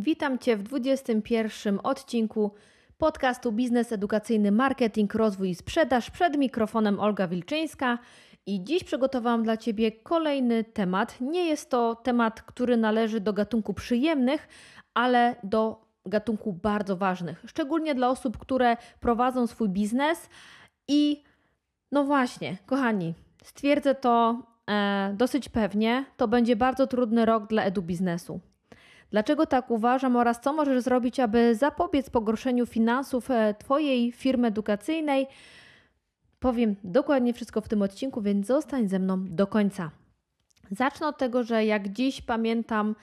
Witam Cię w 21 odcinku podcastu Biznes Edukacyjny Marketing, Rozwój i Sprzedaż. Przed mikrofonem Olga Wilczyńska i dziś przygotowałam dla Ciebie kolejny temat. Nie jest to temat, który należy do gatunku przyjemnych, ale do gatunku bardzo ważnych, szczególnie dla osób, które prowadzą swój biznes i no właśnie, kochani, stwierdzę to e, dosyć pewnie, to będzie bardzo trudny rok dla edu biznesu. Dlaczego tak uważam oraz co możesz zrobić, aby zapobiec pogorszeniu finansów e, Twojej firmy edukacyjnej? Powiem dokładnie wszystko w tym odcinku, więc zostań ze mną do końca. Zacznę od tego, że jak dziś pamiętam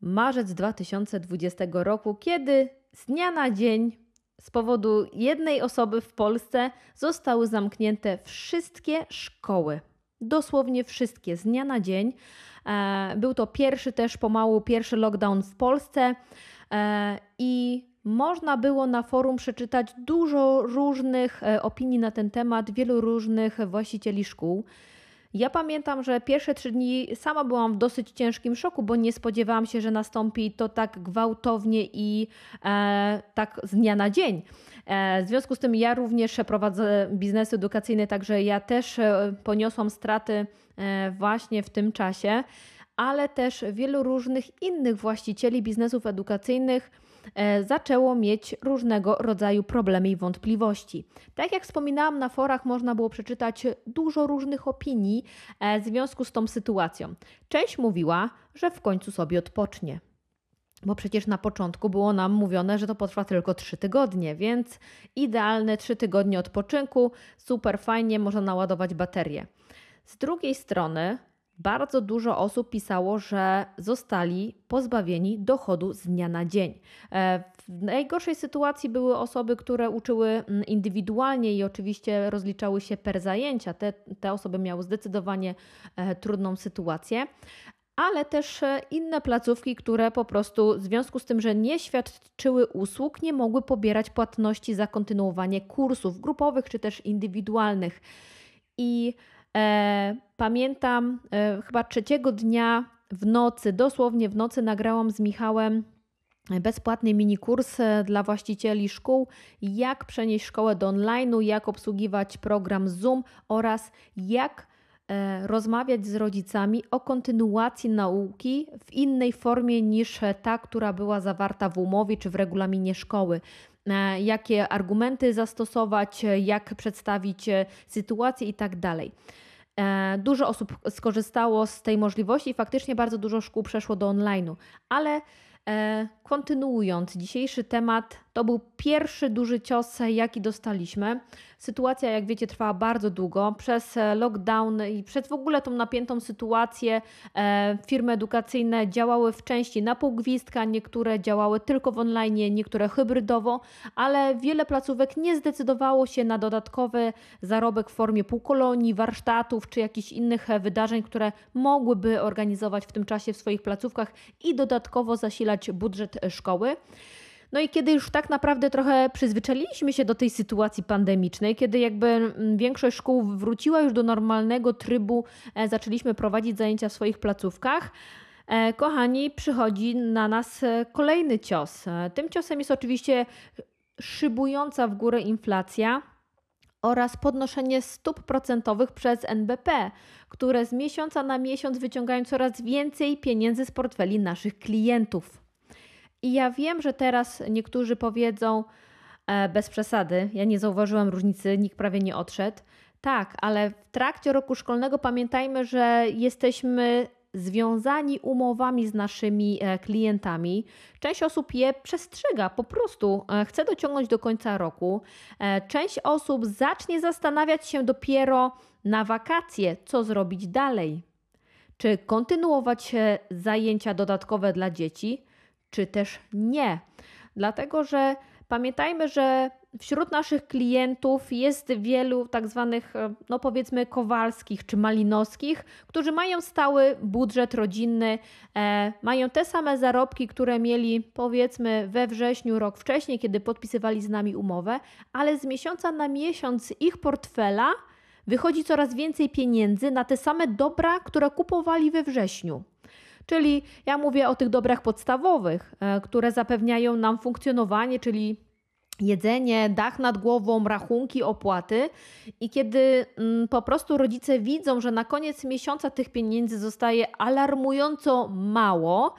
marzec 2020 roku, kiedy z dnia na dzień z powodu jednej osoby w Polsce zostały zamknięte wszystkie szkoły. Dosłownie wszystkie, z dnia na dzień. E, był to pierwszy też pomału, pierwszy lockdown w Polsce e, i można było na forum przeczytać dużo różnych e, opinii na ten temat, wielu różnych właścicieli szkół. Ja pamiętam, że pierwsze trzy dni sama byłam w dosyć ciężkim szoku, bo nie spodziewałam się, że nastąpi to tak gwałtownie i e, tak z dnia na dzień. E, w związku z tym ja również prowadzę biznes edukacyjny, także ja też e, poniosłam straty e, właśnie w tym czasie, ale też wielu różnych innych właścicieli biznesów edukacyjnych zaczęło mieć różnego rodzaju problemy i wątpliwości. Tak jak wspominałam, na forach można było przeczytać dużo różnych opinii w związku z tą sytuacją. Część mówiła, że w końcu sobie odpocznie. Bo przecież na początku było nam mówione, że to potrwa tylko 3 tygodnie, więc idealne 3 tygodnie odpoczynku, super fajnie, można naładować baterię. Z drugiej strony bardzo dużo osób pisało, że zostali pozbawieni dochodu z dnia na dzień. E, w najgorszej sytuacji były osoby, które uczyły mm, indywidualnie i oczywiście rozliczały się per zajęcia. Te, te osoby miały zdecydowanie e, trudną sytuację ale też e, inne placówki, które po prostu w związku z tym, że nie świadczyły usług, nie mogły pobierać płatności za kontynuowanie kursów grupowych czy też indywidualnych. I E, pamiętam e, chyba trzeciego dnia w nocy, dosłownie w nocy nagrałam z Michałem bezpłatny mini kurs e, dla właścicieli szkół, jak przenieść szkołę do online'u, jak obsługiwać program Zoom oraz jak rozmawiać z rodzicami o kontynuacji nauki w innej formie niż ta, która była zawarta w umowie czy w regulaminie szkoły. E, jakie argumenty zastosować, e, jak przedstawić e, sytuację i tak dalej. Dużo osób skorzystało z tej możliwości i faktycznie bardzo dużo szkół przeszło do online'u, ale kontynuując dzisiejszy temat, to był pierwszy duży cios, jaki dostaliśmy. Sytuacja, jak wiecie, trwała bardzo długo. Przez e, lockdown i przez w ogóle tą napiętą sytuację e, firmy edukacyjne działały w części na pół gwizdka, niektóre działały tylko w online, niektóre hybrydowo, ale wiele placówek nie zdecydowało się na dodatkowy zarobek w formie półkolonii, warsztatów czy jakichś innych e, wydarzeń, które mogłyby organizować w tym czasie w swoich placówkach i dodatkowo zasilać budżet szkoły. No i kiedy już tak naprawdę trochę przyzwyczailiśmy się do tej sytuacji pandemicznej, kiedy jakby mm, większość szkół wróciła już do normalnego trybu, e, zaczęliśmy prowadzić zajęcia w swoich placówkach. E, kochani, przychodzi na nas e, kolejny cios. Tym ciosem jest oczywiście szybująca w górę inflacja oraz podnoszenie stóp procentowych przez NBP, które z miesiąca na miesiąc wyciągają coraz więcej pieniędzy z portfeli naszych klientów. I ja wiem, że teraz niektórzy powiedzą, e, bez przesady, ja nie zauważyłam różnicy, nikt prawie nie odszedł. Tak, ale w trakcie roku szkolnego pamiętajmy, że jesteśmy związani umowami z naszymi e, klientami. Część osób je przestrzega, po prostu e, chce dociągnąć do końca roku. Część osób zacznie zastanawiać się dopiero na wakacje, co zrobić dalej. Czy kontynuować zajęcia dodatkowe dla dzieci, czy też nie. Dlatego, że pamiętajmy, że wśród naszych klientów jest wielu tak zwanych, e, no powiedzmy, kowalskich czy malinowskich, którzy mają stały budżet rodzinny, e, mają te same zarobki, które mieli powiedzmy we wrześniu, rok wcześniej, kiedy podpisywali z nami umowę, ale z miesiąca na miesiąc ich portfela wychodzi coraz więcej pieniędzy na te same dobra, które kupowali we wrześniu. Czyli ja mówię o tych dobrach podstawowych, e, które zapewniają nam funkcjonowanie, czyli jedzenie, dach nad głową, rachunki, opłaty. I kiedy mm, po prostu rodzice widzą, że na koniec miesiąca tych pieniędzy zostaje alarmująco mało,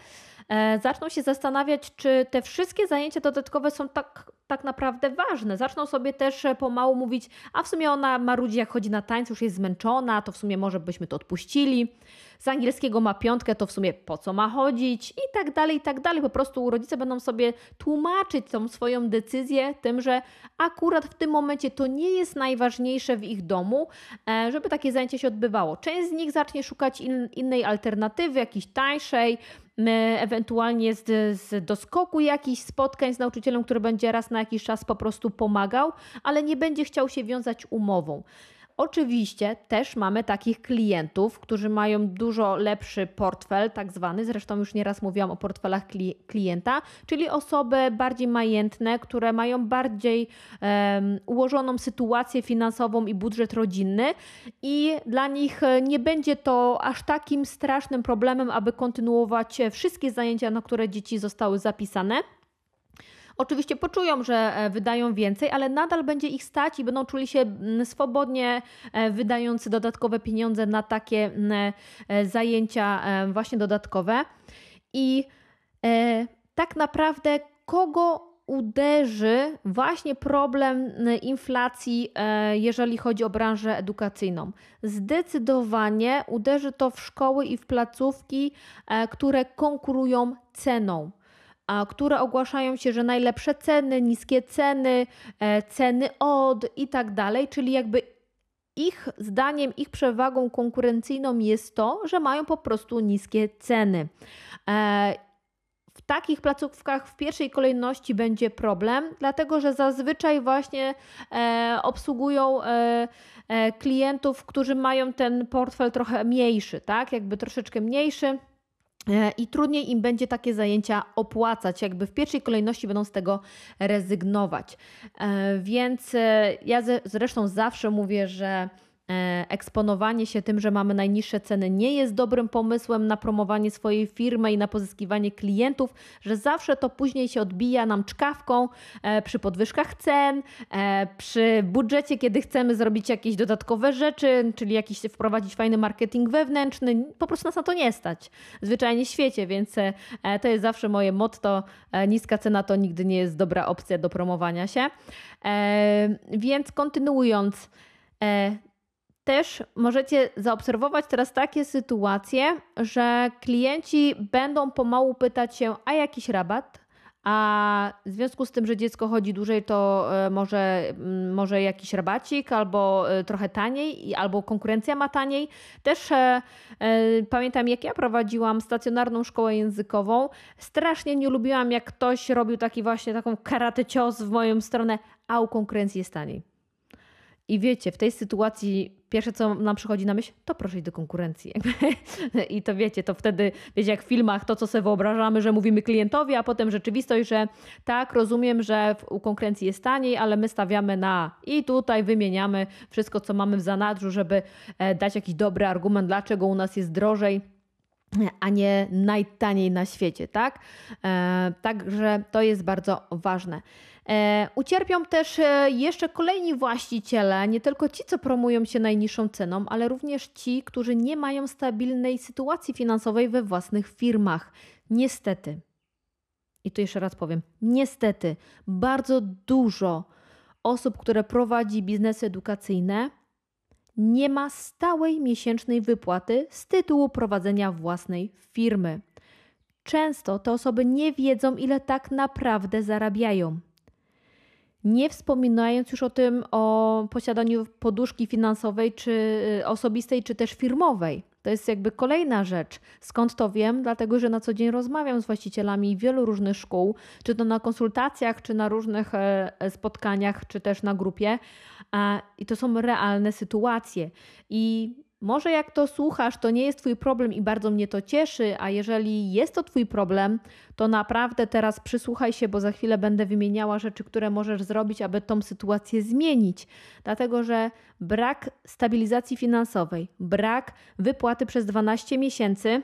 e, zaczną się zastanawiać, czy te wszystkie zajęcia dodatkowe są tak, tak naprawdę ważne. Zaczną sobie też e, pomału mówić, a w sumie ona marudzi jak chodzi na tańce, już jest zmęczona, to w sumie może byśmy to odpuścili z angielskiego ma piątkę, to w sumie po co ma chodzić i tak dalej, i tak dalej. Po prostu rodzice będą sobie tłumaczyć tą swoją decyzję tym, że akurat w tym momencie to nie jest najważniejsze w ich domu, e, żeby takie zajęcie się odbywało. Część z nich zacznie szukać in, innej alternatywy, jakiejś tańszej, ewentualnie z, z doskoku jakichś spotkań z nauczycielem, który będzie raz na jakiś czas po prostu pomagał, ale nie będzie chciał się wiązać umową. Oczywiście też mamy takich klientów, którzy mają dużo lepszy portfel, tak zwany, zresztą już nieraz mówiłam o portfelach klienta, czyli osoby bardziej majętne, które mają bardziej um, ułożoną sytuację finansową i budżet rodzinny, i dla nich nie będzie to aż takim strasznym problemem, aby kontynuować wszystkie zajęcia, na które dzieci zostały zapisane. Oczywiście poczują, że e, wydają więcej, ale nadal będzie ich stać i będą czuli się mm, swobodnie e, wydając dodatkowe pieniądze na takie mm, e, zajęcia właśnie dodatkowe. I tak naprawdę kogo uderzy właśnie problem inflacji, jeżeli chodzi o branżę edukacyjną. Zdecydowanie uderzy to w szkoły i w placówki, które konkurują ceną a które ogłaszają się, że najlepsze ceny, niskie ceny, e, ceny od i tak dalej, czyli jakby ich zdaniem, ich przewagą konkurencyjną jest to, że mają po prostu niskie ceny. E, w takich placówkach w pierwszej kolejności będzie problem, dlatego że zazwyczaj właśnie e, obsługują klientów, którzy mają ten portfel trochę mniejszy, tak? Jakby troszeczkę mniejszy i trudniej im będzie takie zajęcia opłacać, jakby w pierwszej kolejności będą z tego rezygnować. E, więc e, ja zresztą zawsze mówię, że E, eksponowanie się tym, że mamy najniższe ceny, nie jest dobrym pomysłem na promowanie swojej firmy i na pozyskiwanie klientów, że zawsze to później się odbija nam czkawką e, przy podwyżkach cen, e, przy budżecie, kiedy chcemy zrobić jakieś dodatkowe rzeczy, czyli jakiś wprowadzić fajny marketing wewnętrzny. Po prostu nas na to nie stać. Zwyczajnie w świecie, więc to jest zawsze moje motto. Niska cena to nigdy nie jest dobra opcja do promowania się. Więc kontynuując, też możecie zaobserwować teraz takie sytuacje, że klienci będą pomału pytać się, a jakiś rabat? A w związku z tym, że dziecko chodzi dłużej, to e, może, mm, może jakiś rabacik, albo e, trochę taniej, albo konkurencja ma taniej. Też e, e, pamiętam, jak ja prowadziłam stacjonarną szkołę językową, strasznie nie lubiłam, jak ktoś robił taki właśnie taką karate cios w moją stronę, a u konkurencji jest taniej. I wiecie, w tej sytuacji pierwsze, co nam przychodzi na myśl, to proszę iść do konkurencji. I to wiecie, to wtedy, wiecie, jak w filmach, to co sobie wyobrażamy, że mówimy klientowi, a potem rzeczywistość, że tak, rozumiem, że u konkurencji jest taniej, ale my stawiamy na i tutaj wymieniamy wszystko, co mamy w zanadrzu, żeby e, dać jakiś dobry argument, dlaczego u nas jest drożej a nie najtaniej na świecie, tak? E, także to jest bardzo ważne. E, ucierpią też e, jeszcze kolejni właściciele, nie tylko ci, co promują się najniższą ceną, ale również ci, którzy nie mają stabilnej sytuacji finansowej we własnych firmach. Niestety. I tu jeszcze raz powiem, niestety, bardzo dużo osób, które prowadzi biznesy edukacyjne, nie ma stałej miesięcznej wypłaty z tytułu prowadzenia własnej firmy. Często te osoby nie wiedzą, ile tak naprawdę zarabiają. Nie wspominając już o tym, o posiadaniu poduszki finansowej, czy y, osobistej, czy też firmowej. To jest jakby kolejna rzecz. Skąd to wiem? Dlatego, że na co dzień rozmawiam z właścicielami wielu różnych szkół, czy to na konsultacjach, czy na różnych e, e, spotkaniach, czy też na grupie. I to są realne sytuacje. I może jak to słuchasz, to nie jest Twój problem i bardzo mnie to cieszy, a jeżeli jest to Twój problem, to naprawdę teraz przysłuchaj się, bo za chwilę będę wymieniała rzeczy, które możesz zrobić, aby tą sytuację zmienić. Dlatego, że brak stabilizacji finansowej, brak wypłaty przez 12 miesięcy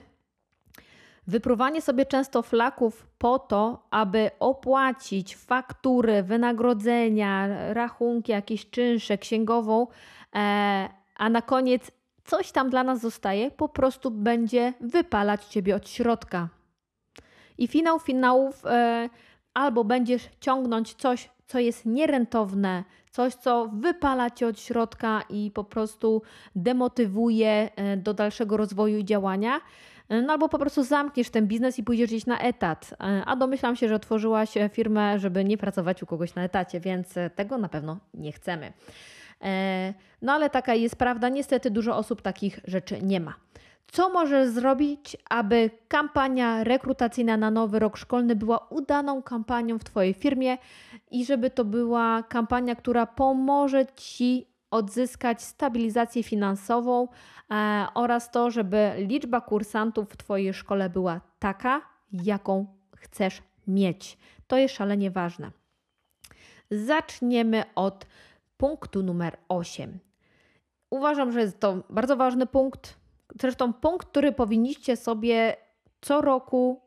Wypruwanie sobie często flaków po to, aby opłacić faktury, wynagrodzenia, rachunki, jakieś czynsze, księgową, e, a na koniec coś tam dla nas zostaje, po prostu będzie wypalać ciebie od środka. I finał finałów e, albo będziesz ciągnąć coś, co jest nierentowne, coś, co wypala cię od środka i po prostu demotywuje e, do dalszego rozwoju i działania. E, no albo po prostu zamkniesz ten biznes i pójdziesz gdzieś na etat. A domyślam się, że otworzyłaś firmę, żeby nie pracować u kogoś na etacie, więc tego na pewno nie chcemy. No ale taka jest prawda. Niestety dużo osób takich rzeczy nie ma. Co możesz zrobić, aby kampania rekrutacyjna na nowy rok szkolny była udaną kampanią w Twojej firmie i żeby to była kampania, która pomoże Ci odzyskać stabilizację finansową e, oraz to, żeby liczba kursantów w Twojej szkole była taka, jaką chcesz mieć. To jest szalenie ważne. Zaczniemy od punktu numer 8. Uważam, że jest to bardzo ważny punkt Zresztą punkt, który powinniście sobie co roku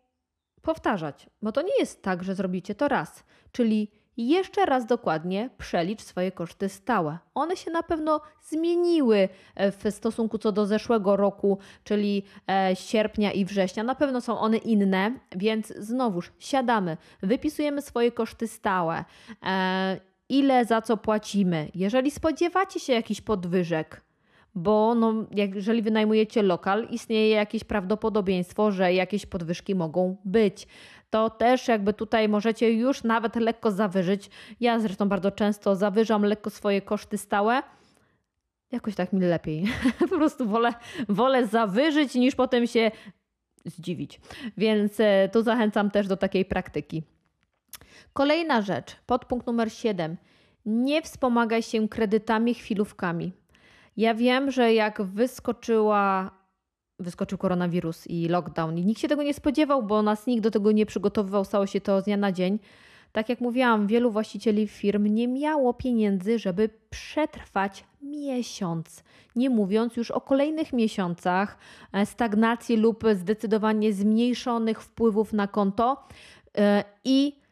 powtarzać, bo to nie jest tak, że zrobicie to raz, czyli jeszcze raz dokładnie przelicz swoje koszty stałe. One się na pewno zmieniły e, w stosunku co do zeszłego roku, czyli e, sierpnia i września. Na pewno są one inne, więc znowuż siadamy, wypisujemy swoje koszty stałe, e, ile za co płacimy. Jeżeli spodziewacie się jakichś podwyżek, bo no, jeżeli wynajmujecie lokal, istnieje jakieś prawdopodobieństwo, że jakieś podwyżki mogą być. To też jakby tutaj możecie już nawet lekko zawyżyć. Ja zresztą bardzo często zawyżam lekko swoje koszty stałe. Jakoś tak mi lepiej. po prostu wolę, wolę zawyżyć niż potem się zdziwić. Więc e, tu zachęcam też do takiej praktyki. Kolejna rzecz, podpunkt numer 7. Nie wspomagaj się kredytami, chwilówkami. Ja wiem, że jak wyskoczyła, wyskoczył koronawirus i lockdown, i nikt się tego nie spodziewał, bo nas nikt do tego nie przygotowywał, stało się to z dnia na dzień. Tak jak mówiłam, wielu właścicieli firm nie miało pieniędzy, żeby przetrwać miesiąc. Nie mówiąc już o kolejnych miesiącach e, stagnacji lub zdecydowanie zmniejszonych wpływów na konto. E, I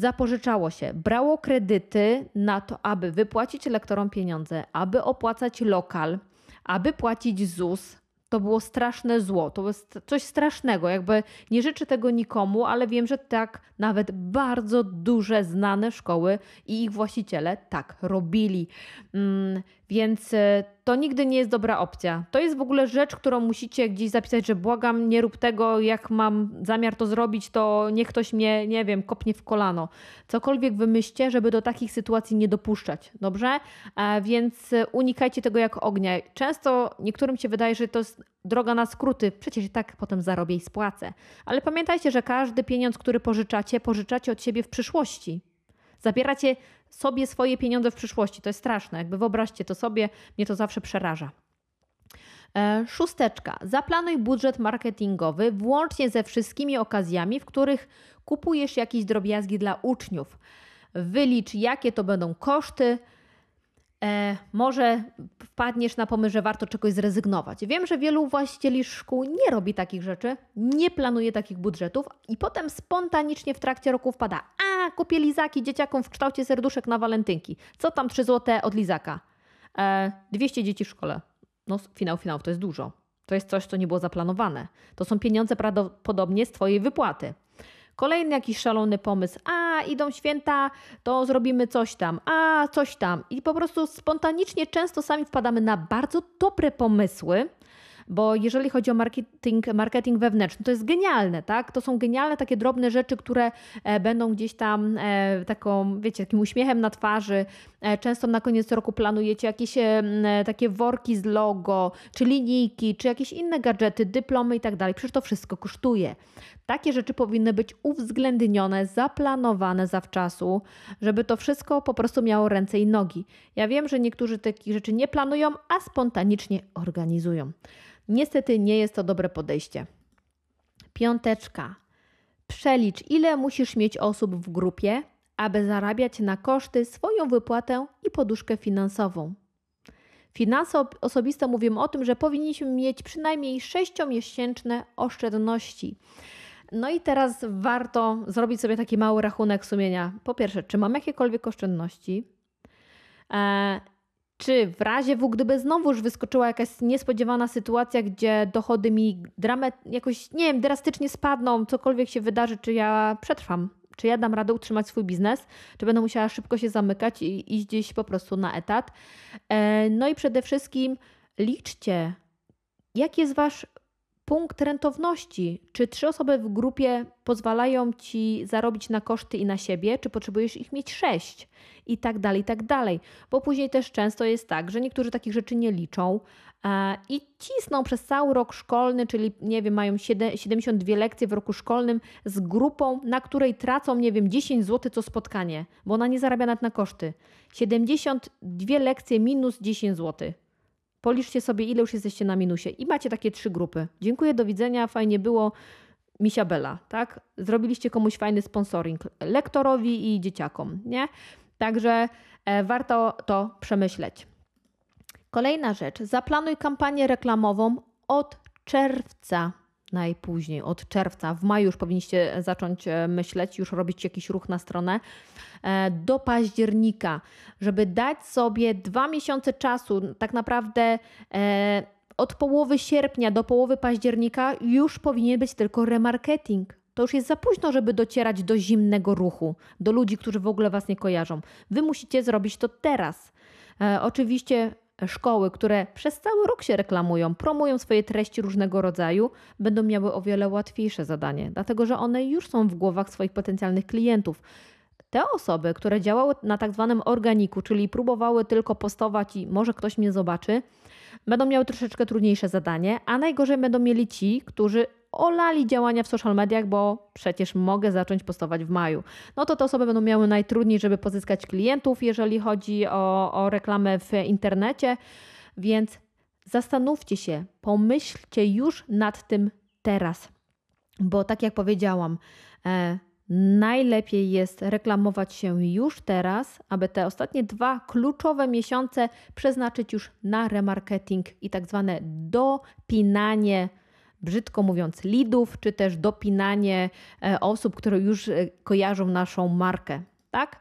zapożyczało się, brało kredyty na to, aby wypłacić lektorom pieniądze, aby opłacać lokal, aby płacić ZUS, to było straszne zło, to jest coś strasznego. Jakby nie życzę tego nikomu, ale wiem, że tak nawet bardzo duże, znane szkoły i ich właściciele tak robili. Mm, więc e, to nigdy nie jest dobra opcja. To jest w ogóle rzecz, którą musicie gdzieś zapisać, że błagam, nie rób tego, jak mam zamiar to zrobić, to niech ktoś mnie, nie wiem, kopnie w kolano. Cokolwiek wymyślcie, żeby do takich sytuacji nie dopuszczać, dobrze? E, więc unikajcie tego jak ognia. Często niektórym się wydaje, że to jest droga na skróty, przecież i tak potem zarobię i spłacę. Ale pamiętajcie, że każdy pieniądz, który pożyczacie, pożyczacie od siebie w przyszłości. Zabieracie sobie swoje pieniądze w przyszłości. To jest straszne. Jakby wyobraźcie to sobie, mnie to zawsze przeraża. E, szósteczka. Zaplanuj budżet marketingowy włącznie ze wszystkimi okazjami, w których kupujesz jakieś drobiazgi dla uczniów. Wylicz, jakie to będą koszty, e, może wpadniesz na pomysł, że warto czegoś zrezygnować. Wiem, że wielu właścicieli szkół nie robi takich rzeczy, nie planuje takich budżetów i potem spontanicznie w trakcie roku wpada, a kupię lizaki dzieciakom w kształcie serduszek na walentynki. Co tam 3 złote od lizaka? E, 200 dzieci w szkole. No finał finał to jest dużo. To jest coś, co nie było zaplanowane. To są pieniądze prawdopodobnie z Twojej wypłaty. Kolejny jakiś szalony pomysł. A, idą święta, to zrobimy coś tam. A, coś tam. I po prostu spontanicznie często sami wpadamy na bardzo dobre pomysły, bo jeżeli chodzi o marketing, marketing wewnętrzny, to jest genialne, tak? To są genialne takie drobne rzeczy, które e, będą gdzieś tam e, taką, wiecie, takim uśmiechem na twarzy. E, często na koniec roku planujecie jakieś takie worki z logo, czy linijki, czy jakieś inne gadżety, dyplomy i tak dalej. Przecież to wszystko kosztuje. Takie rzeczy powinny być uwzględnione, zaplanowane zawczasu, żeby to wszystko po prostu miało ręce i nogi. Ja wiem, że niektórzy takich rzeczy nie planują, a spontanicznie organizują. Niestety nie jest to dobre podejście. Piąteczka. Przelicz, ile musisz mieć osób w grupie, aby zarabiać na koszty swoją wypłatę i poduszkę finansową. Finanse osobiste mówią o tym, że powinniśmy mieć przynajmniej 6-miesięczne oszczędności. No i teraz warto zrobić sobie taki mały rachunek sumienia. Po pierwsze, czy mam jakiekolwiek oszczędności? E, czy w razie W, gdyby znowuż wyskoczyła jakaś niespodziewana sytuacja, gdzie dochody mi dramat, jakoś, nie wiem, drastycznie spadną, cokolwiek się wydarzy, czy ja przetrwam? Czy ja dam radę utrzymać swój biznes? Czy będę musiała szybko się zamykać i iść gdzieś po prostu na etat? E, no i przede wszystkim liczcie, jaki jest wasz punkt rentowności. Czy trzy osoby w grupie pozwalają ci zarobić na koszty i na siebie, czy potrzebujesz ich mieć sześć? I tak dalej, i tak dalej. Bo później też często jest tak, że niektórzy takich rzeczy nie liczą e, i cisną przez cały rok szkolny, czyli nie wiem, mają 72 lekcje w roku szkolnym z grupą, na której tracą, nie wiem, 10 zł co spotkanie, bo ona nie zarabia nawet na koszty. 72 lekcje minus 10 zł. Policzcie sobie, ile już jesteście na minusie i macie takie trzy grupy. Dziękuję, do widzenia, fajnie było. Misia Bela, tak? Zrobiliście komuś fajny sponsoring lektorowi i dzieciakom, nie? Także e, warto to przemyśleć. Kolejna rzecz. Zaplanuj kampanię reklamową od czerwca najpóźniej, od czerwca. W maju już powinniście zacząć e, myśleć, już robić jakiś ruch na stronę. E, do października, żeby dać sobie dwa miesiące czasu, tak naprawdę e, od połowy sierpnia do połowy października już powinien być tylko remarketing. To już jest za późno, żeby docierać do zimnego ruchu, do ludzi, którzy w ogóle Was nie kojarzą. Wy musicie zrobić to teraz. E, oczywiście szkoły, które przez cały rok się reklamują, promują swoje treści różnego rodzaju, będą miały o wiele łatwiejsze zadanie, dlatego że one już są w głowach swoich potencjalnych klientów. Te osoby, które działały na tak zwanym organiku, czyli próbowały tylko postować i może ktoś mnie zobaczy, będą miały troszeczkę trudniejsze zadanie, a najgorzej będą mieli ci, którzy olali działania w social mediach, bo przecież mogę zacząć postować w maju. No to te osoby będą miały najtrudniej, żeby pozyskać klientów, jeżeli chodzi o, o reklamę w internecie, więc zastanówcie się, pomyślcie już nad tym teraz, bo tak jak powiedziałam, e, najlepiej jest reklamować się już teraz, aby te ostatnie dwa kluczowe miesiące przeznaczyć już na remarketing i tak zwane dopinanie brzydko mówiąc, lidów, czy też dopinanie e, osób, które już e, kojarzą naszą markę. Tak?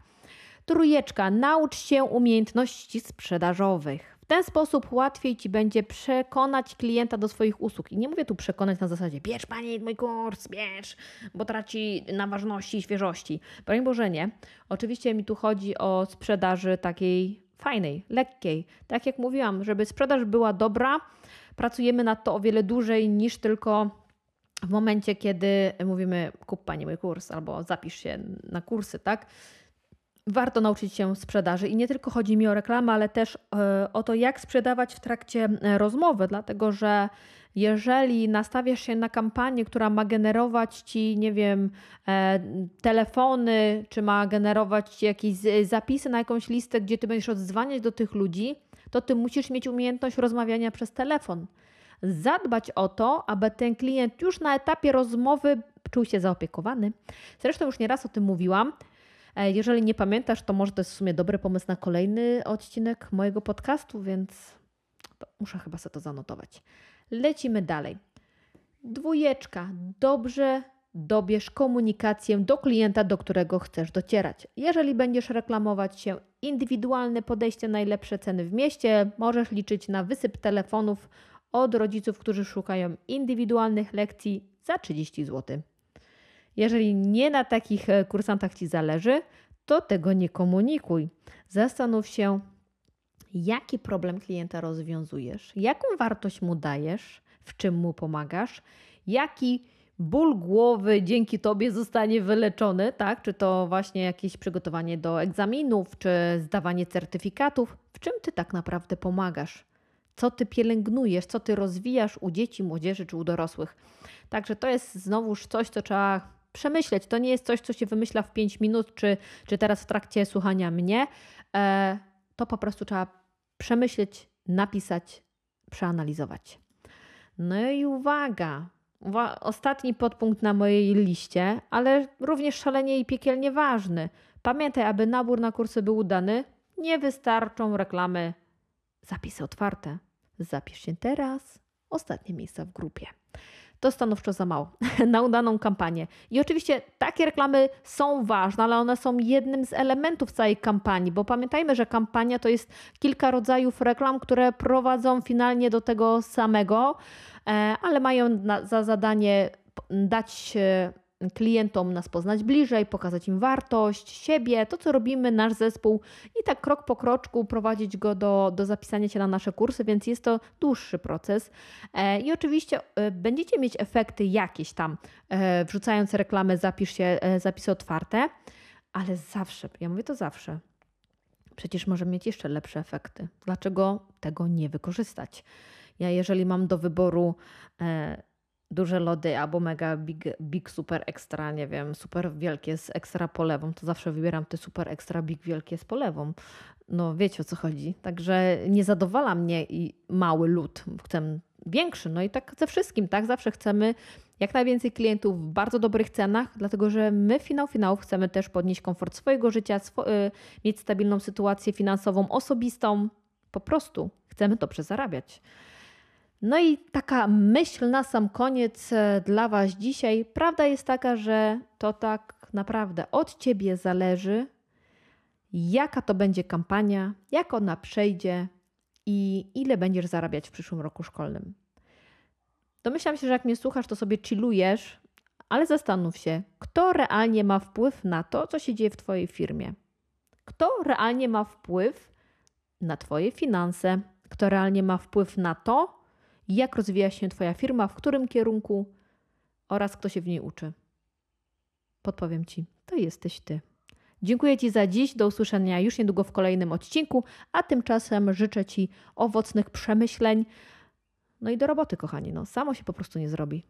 Trójeczka, naucz się umiejętności sprzedażowych. W ten sposób łatwiej Ci będzie przekonać klienta do swoich usług. I nie mówię tu przekonać na zasadzie bierz Pani mój kurs, bierz, bo traci na ważności i świeżości. Broń Boże nie. Oczywiście mi tu chodzi o sprzedaży takiej fajnej, lekkiej. Tak jak mówiłam, żeby sprzedaż była dobra, pracujemy nad to o wiele dłużej niż tylko w momencie, kiedy mówimy kup Pani mój kurs albo zapisz się na kursy, tak? Warto nauczyć się sprzedaży. I nie tylko chodzi mi o reklamę, ale też e, o to, jak sprzedawać w trakcie e, rozmowy, dlatego że jeżeli nastawiasz się na kampanię, która ma generować ci, nie wiem, e, telefony, czy ma generować ci jakieś zapisy na jakąś listę, gdzie ty będziesz odzwaniać do tych ludzi, to ty musisz mieć umiejętność rozmawiania przez telefon. Zadbać o to, aby ten klient już na etapie rozmowy czuł się zaopiekowany. Zresztą już nieraz o tym mówiłam. E, jeżeli nie pamiętasz, to może to jest w sumie dobry pomysł na kolejny odcinek mojego podcastu, więc muszę chyba sobie to zanotować. Lecimy dalej. Dwójeczka. Dobrze dobierz komunikację do klienta, do którego chcesz docierać. Jeżeli będziesz reklamować się indywidualne podejście, najlepsze ceny w mieście, możesz liczyć na wysyp telefonów od rodziców, którzy szukają indywidualnych lekcji za 30 zł. Jeżeli nie na takich e, kursantach Ci zależy, to tego nie komunikuj. Zastanów się, jaki problem klienta rozwiązujesz, jaką wartość mu dajesz, w czym mu pomagasz, jaki ból głowy dzięki Tobie zostanie wyleczony, tak? Czy to właśnie jakieś przygotowanie do egzaminów, czy zdawanie certyfikatów, w czym Ty tak naprawdę pomagasz? Co Ty pielęgnujesz, co Ty rozwijasz u dzieci, młodzieży czy u dorosłych? Także to jest znowuż coś, co trzeba przemyśleć. To nie jest coś, co się wymyśla w 5 minut, czy, czy teraz w trakcie słuchania mnie. E, to po prostu trzeba przemyśleć, napisać, przeanalizować. No i uwaga, ostatni podpunkt na mojej liście, ale również szalenie i piekielnie ważny. Pamiętaj, aby nabór na kursy był udany, nie wystarczą reklamy Zapisy otwarte. Zapisz się teraz. Ostatnie miejsca w grupie to stanowczo za mało na udaną kampanię. I oczywiście takie reklamy są ważne, ale one są jednym z elementów całej kampanii, bo pamiętajmy, że kampania to jest kilka rodzajów reklam, które prowadzą finalnie do tego samego, e, ale mają za zadanie dać klientom nas poznać bliżej, pokazać im wartość siebie, to co robimy, nasz zespół i tak krok po kroczku prowadzić go do, do zapisania się na nasze kursy, więc jest to dłuższy proces. E, I oczywiście e, będziecie mieć efekty jakieś tam, e, wrzucając reklamę, zapisz się, zapisy otwarte, ale zawsze, ja mówię to zawsze, przecież może mieć jeszcze lepsze efekty. Dlaczego tego nie wykorzystać? Ja, jeżeli mam do wyboru duże lody albo mega big, big super extra, nie wiem, super wielkie z ekstra polewą, to zawsze wybieram te super extra big wielkie z polewą. No wiecie o co chodzi. Także nie zadowala mnie i mały lód, chcę większy. No i tak ze wszystkim, tak? Zawsze chcemy jak najwięcej klientów w bardzo dobrych cenach, dlatego że my finał finałów chcemy też podnieść komfort swojego życia, y, mieć stabilną sytuację finansową, osobistą. Po prostu chcemy dobrze zarabiać. No i taka myśl na sam koniec e, dla Was dzisiaj. Prawda jest taka, że to tak naprawdę od Ciebie zależy, jaka to będzie kampania, jak ona przejdzie i ile będziesz zarabiać w przyszłym roku szkolnym. Domyślam się, że jak mnie słuchasz, to sobie chillujesz, ale zastanów się, kto realnie ma wpływ na to, co się dzieje w Twojej firmie. Kto realnie ma wpływ na Twoje finanse, kto realnie ma wpływ na to, jak rozwija się Twoja firma, w którym kierunku oraz kto się w niej uczy. Podpowiem Ci, to jesteś Ty. Dziękuję Ci za dziś, do usłyszenia już niedługo w kolejnym odcinku, a tymczasem życzę Ci owocnych przemyśleń. No i do roboty, kochani, no samo się po prostu nie zrobi.